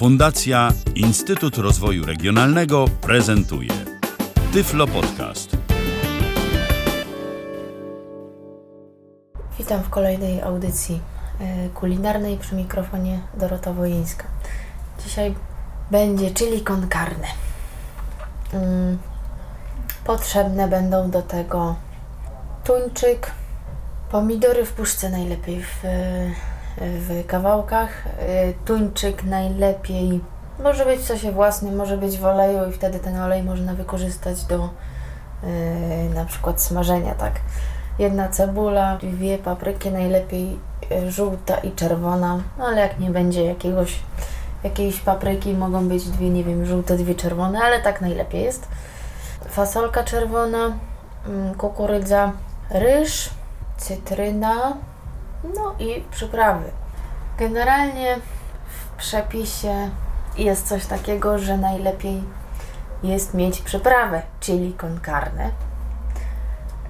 Fundacja Instytut Rozwoju Regionalnego prezentuje Tyflo Podcast. Witam w kolejnej audycji e, kulinarnej przy mikrofonie Dorota Wojeńska. Dzisiaj będzie chili con carne. Mm, Potrzebne będą do tego tuńczyk, pomidory w puszce najlepiej w, w kawałkach, y, tuńczyk najlepiej. Może być w sosie własnym, może być w oleju i wtedy ten olej można wykorzystać do y, na przykład smażenia, tak. Jedna cebula, dwie papryki, najlepiej y, żółta i czerwona, no ale jak nie będzie jakiegoś jakiejś papryki, mogą być dwie, nie wiem, żółte, dwie czerwone, ale tak najlepiej jest. Fasolka czerwona, mm, kukurydza, ryż, cytryna, no i przyprawy. Generalnie w przepisie jest coś takiego, że najlepiej jest mieć przyprawę, czyli con carne.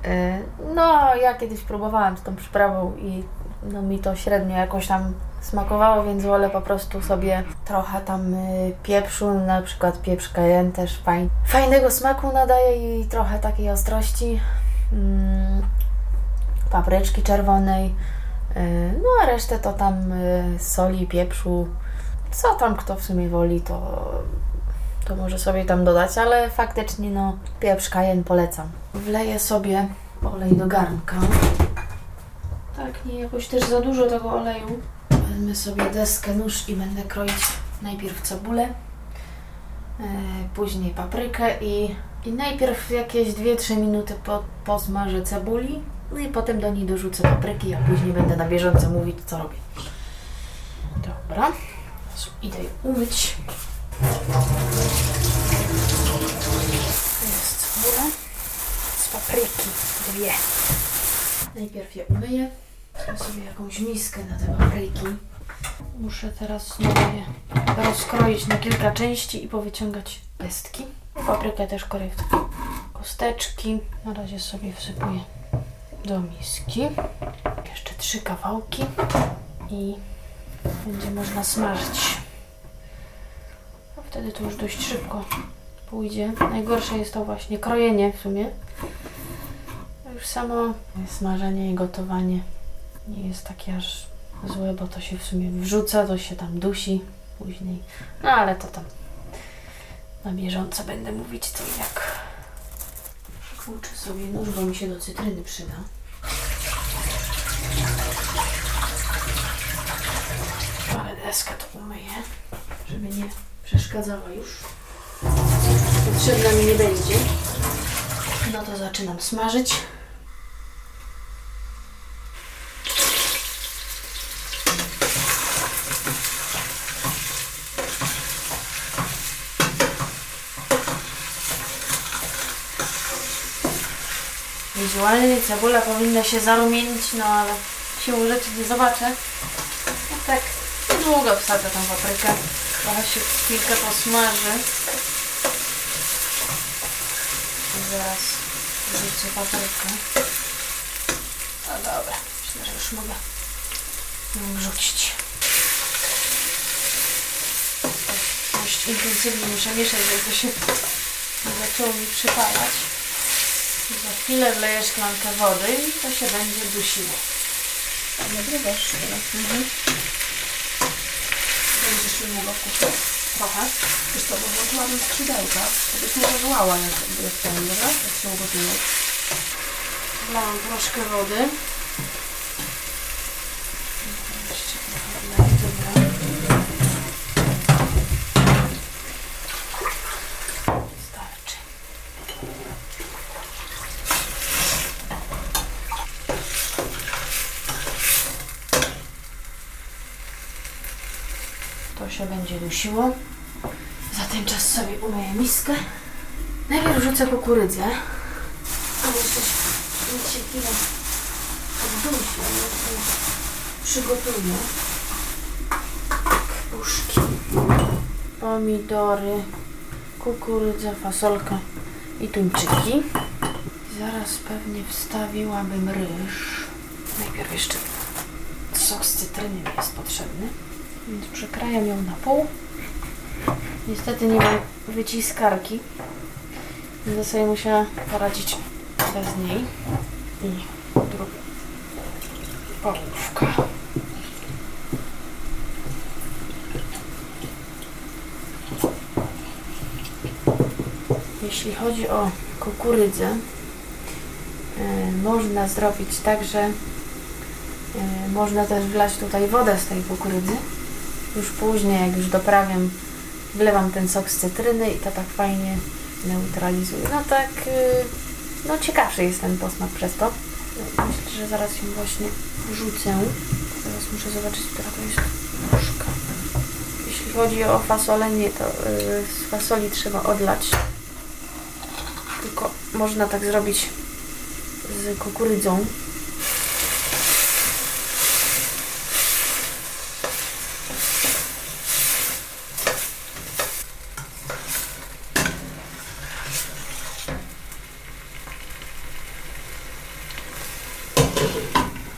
Y, No, ja kiedyś próbowałam z tą przyprawą i no mi to średnio jakoś tam smakowało, więc wolę po prostu sobie trochę tam y, pieprzu, na przykład pieprz cayenne też fajn, fajnego smaku nadaje i trochę takiej ostrości. Mm, papryczki czerwonej, no a resztę to tam y, soli, pieprzu, co tam kto w sumie woli, to, to może sobie tam dodać, ale faktycznie no pieprz cayenne polecam. Wleję sobie olej do garnka. Tak, nie jakoś też za dużo tego oleju. Wezmę sobie deskę, nóż i będę kroić najpierw cebulę, e, później paprykę i, i najpierw jakieś 2-3 minuty po, posmażę cebuli, no i potem do niej dorzucę papryki, a później będę na bieżąco mówić, co robię. Dobra, idę je umyć. To jest cebula z papryki, dwie. Najpierw je umyję. Wezmę sobie jakąś miskę na te papryki. Muszę teraz znowu je rozkroić na kilka części i powyciągać pestki. Paprykę też takie kosteczki. Na razie sobie wsypuję do miski. Jeszcze trzy kawałki i będzie można smażyć. A wtedy to już dość szybko pójdzie. Najgorsze jest to właśnie krojenie w sumie. Już samo smażenie i gotowanie nie jest takie aż złe, bo to się w sumie wrzuca, to się tam dusi później. No ale to tam na bieżąco będę mówić co jak. Włóczę sobie nóż, bo mi się do cytryny przyda. Ale deskę to umyję, żeby nie przeszkadzała już. Potrzebna mi nie będzie. No to zaczynam smażyć. Wizualnie cebula powinna się zarumienić, no ale siłą rzeczy nie zobaczę. No tak, długo wsadzę tą paprykę. Trochę się chwilkę posmaży. I zaraz wrzucę paprykę. No dobra, myślę, że już mogę ją wrzucić. Dość intensywnie muszę mieszać, żeby to się zaczęło mi przypalać. Za chwilę wleję szklankę wody i to się będzie dusiło. Nagrywasz teraz. Mhm. Będziesz mi mogła kupić. Trochę. Wiesz co, bo włączyłabym skrzydełka, to byś nie zawołała jak, jak ten? Jak się ugotują. Wlałam troszkę wody. Jeszcze trochę wleję, dobra. Starczy. To się będzie dusiło. Za ten czas sobie umyję miskę. Najpierw rzucę kukurydzę. A jeszcze się chwilę oddusi, przygotuję. Puszki, pomidory, kukurydza, fasolka i tuńczyki. Zaraz pewnie wstawiłabym ryż. Najpierw jeszcze sok z cytryny jest potrzebny. Więc przekrajam ją na pół. Niestety nie mam wyciskarki. Będę sobie musiała poradzić bez niej. I druga połówka. Jeśli chodzi o kukurydzę, e, można zrobić tak, że e, można też wlać tutaj wodę z tej kukurydzy. Już później, jak już doprawiam, wlewam ten sok z cytryny i to tak fajnie neutralizuje. No tak, y, no ciekawszy jest ten posmak przez to. Myślę, że zaraz ją właśnie wrzucę. Teraz muszę zobaczyć, która to jest puszka. Jeśli chodzi o fasolenie, to y, z fasoli trzeba odlać. Tylko można tak zrobić z kukurydzą.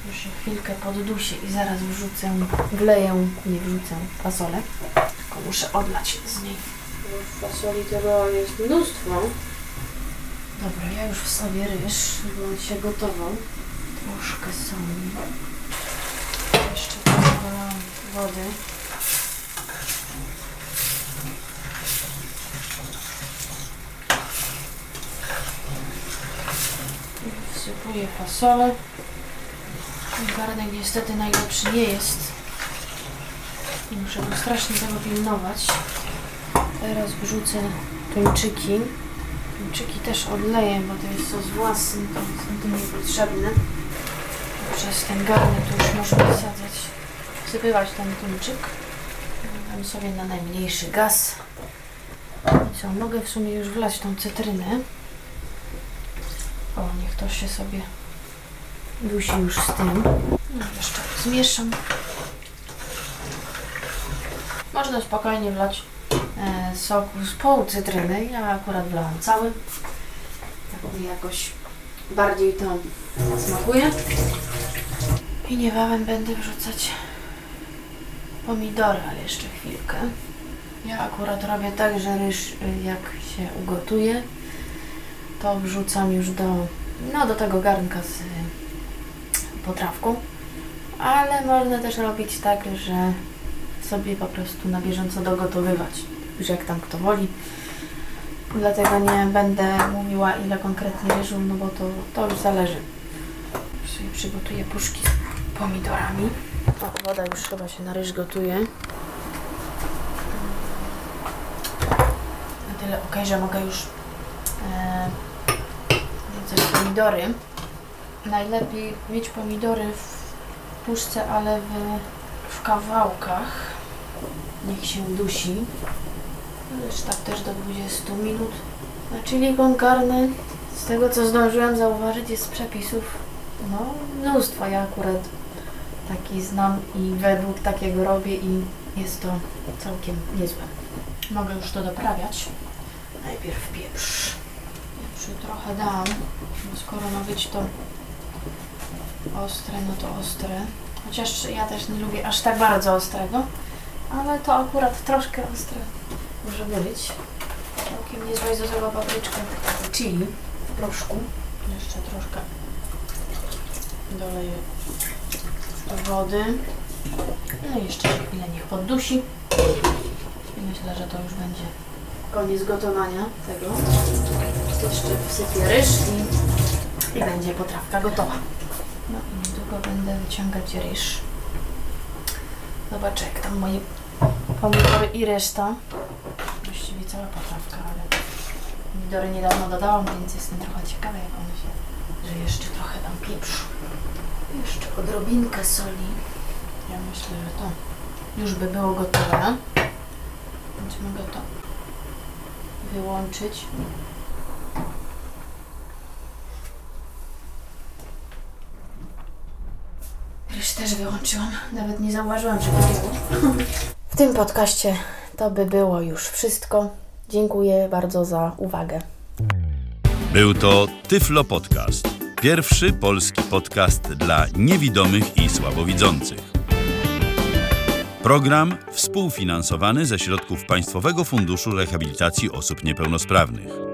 Już się chwilkę poddusi i zaraz wrzucę, wleję, nie wrzucę fasolę, tylko muszę odlać z niej. Fasoli tego jest mnóstwo. Dobra, ja już wstawię ryż, bo on się gotował. Troszkę soli. Jeszcze podałam wody. Wsypuję fasolę. Garnek niestety najlepszy nie jest. Muszę go strasznie tego pilnować. Teraz wrzucę tuńczyki. Tuńczyki też odleję, bo to jest sos własny, to jest mi niepotrzebne. Przez ten garnek to już można wsadzać, wsypywać ten tuńczyk. Dam sobie na najmniejszy gaz. I co, mogę w sumie już wlać tą cytrynę. O, niech to się sobie dusi już z tym. Jeszcze zmieszam. Można spokojnie wlać e, soku z pół cytryny. Ja akurat wlałam cały. Tak mi jakoś bardziej to smakuje. I niebawem będę wrzucać pomidory, ale jeszcze chwilkę. Ja akurat robię tak, że ryż y, jak się ugotuje, to wrzucam już do, no, do tego garnka z potrawką. Ale można też robić tak, że sobie po prostu na bieżąco dogotowywać. Już jak tam kto woli. Dlatego nie będę mówiła ile konkretnie ryżu, no bo to, to już zależy. Sobie przygotuję puszki z pomidorami. O, woda już chyba się na ryż gotuje. Na tyle ok, że mogę już e, wrzucać pomidory. Najlepiej mieć pomidory w puszce, ale w, w kawałkach. Niech się dusi. Tak też do 20 minut. A con carne, z tego co zdążyłam zauważyć, jest przepisów no, mnóstwo. Ja akurat taki znam i według takiego robię i jest to całkiem niezłe. Mogę już to doprawiać. Najpierw pieprz. Pieprzu trochę dam, bo skoro ma być to ostre, no to ostre. Chociaż ja też nie lubię aż tak bardzo ostrego, ale to akurat troszkę ostre może być. Całkiem niezła jest do tego papryczka chili w proszku. Jeszcze troszkę doleję wody. No i jeszcze chwilę niech poddusi. I myślę, że to już będzie koniec gotowania tego. Jeszcze wsypię ryż i, i będzie potrawka gotowa. Będę wyciągać ryż. Zobaczę jak tam moje pomidory i reszta. Właściwie cała potrawka, ale pomidory niedawno dodałam, więc jestem trochę ciekawa jak one się... Że jeszcze trochę dam pieprzu. Jeszcze odrobinkę soli. Ja myślę, że to już by było gotowe. Więc mogę to wyłączyć. Ryż też wyłączyłam. Nawet nie zauważyłam, że wybiło. W tym podcaście to by było już wszystko. Dziękuję bardzo za uwagę. Był to Tyflo Podcast. Pierwszy polski podcast dla niewidomych i słabowidzących. Program współfinansowany ze środków Państwowego Funduszu Rehabilitacji Osób Niepełnosprawnych.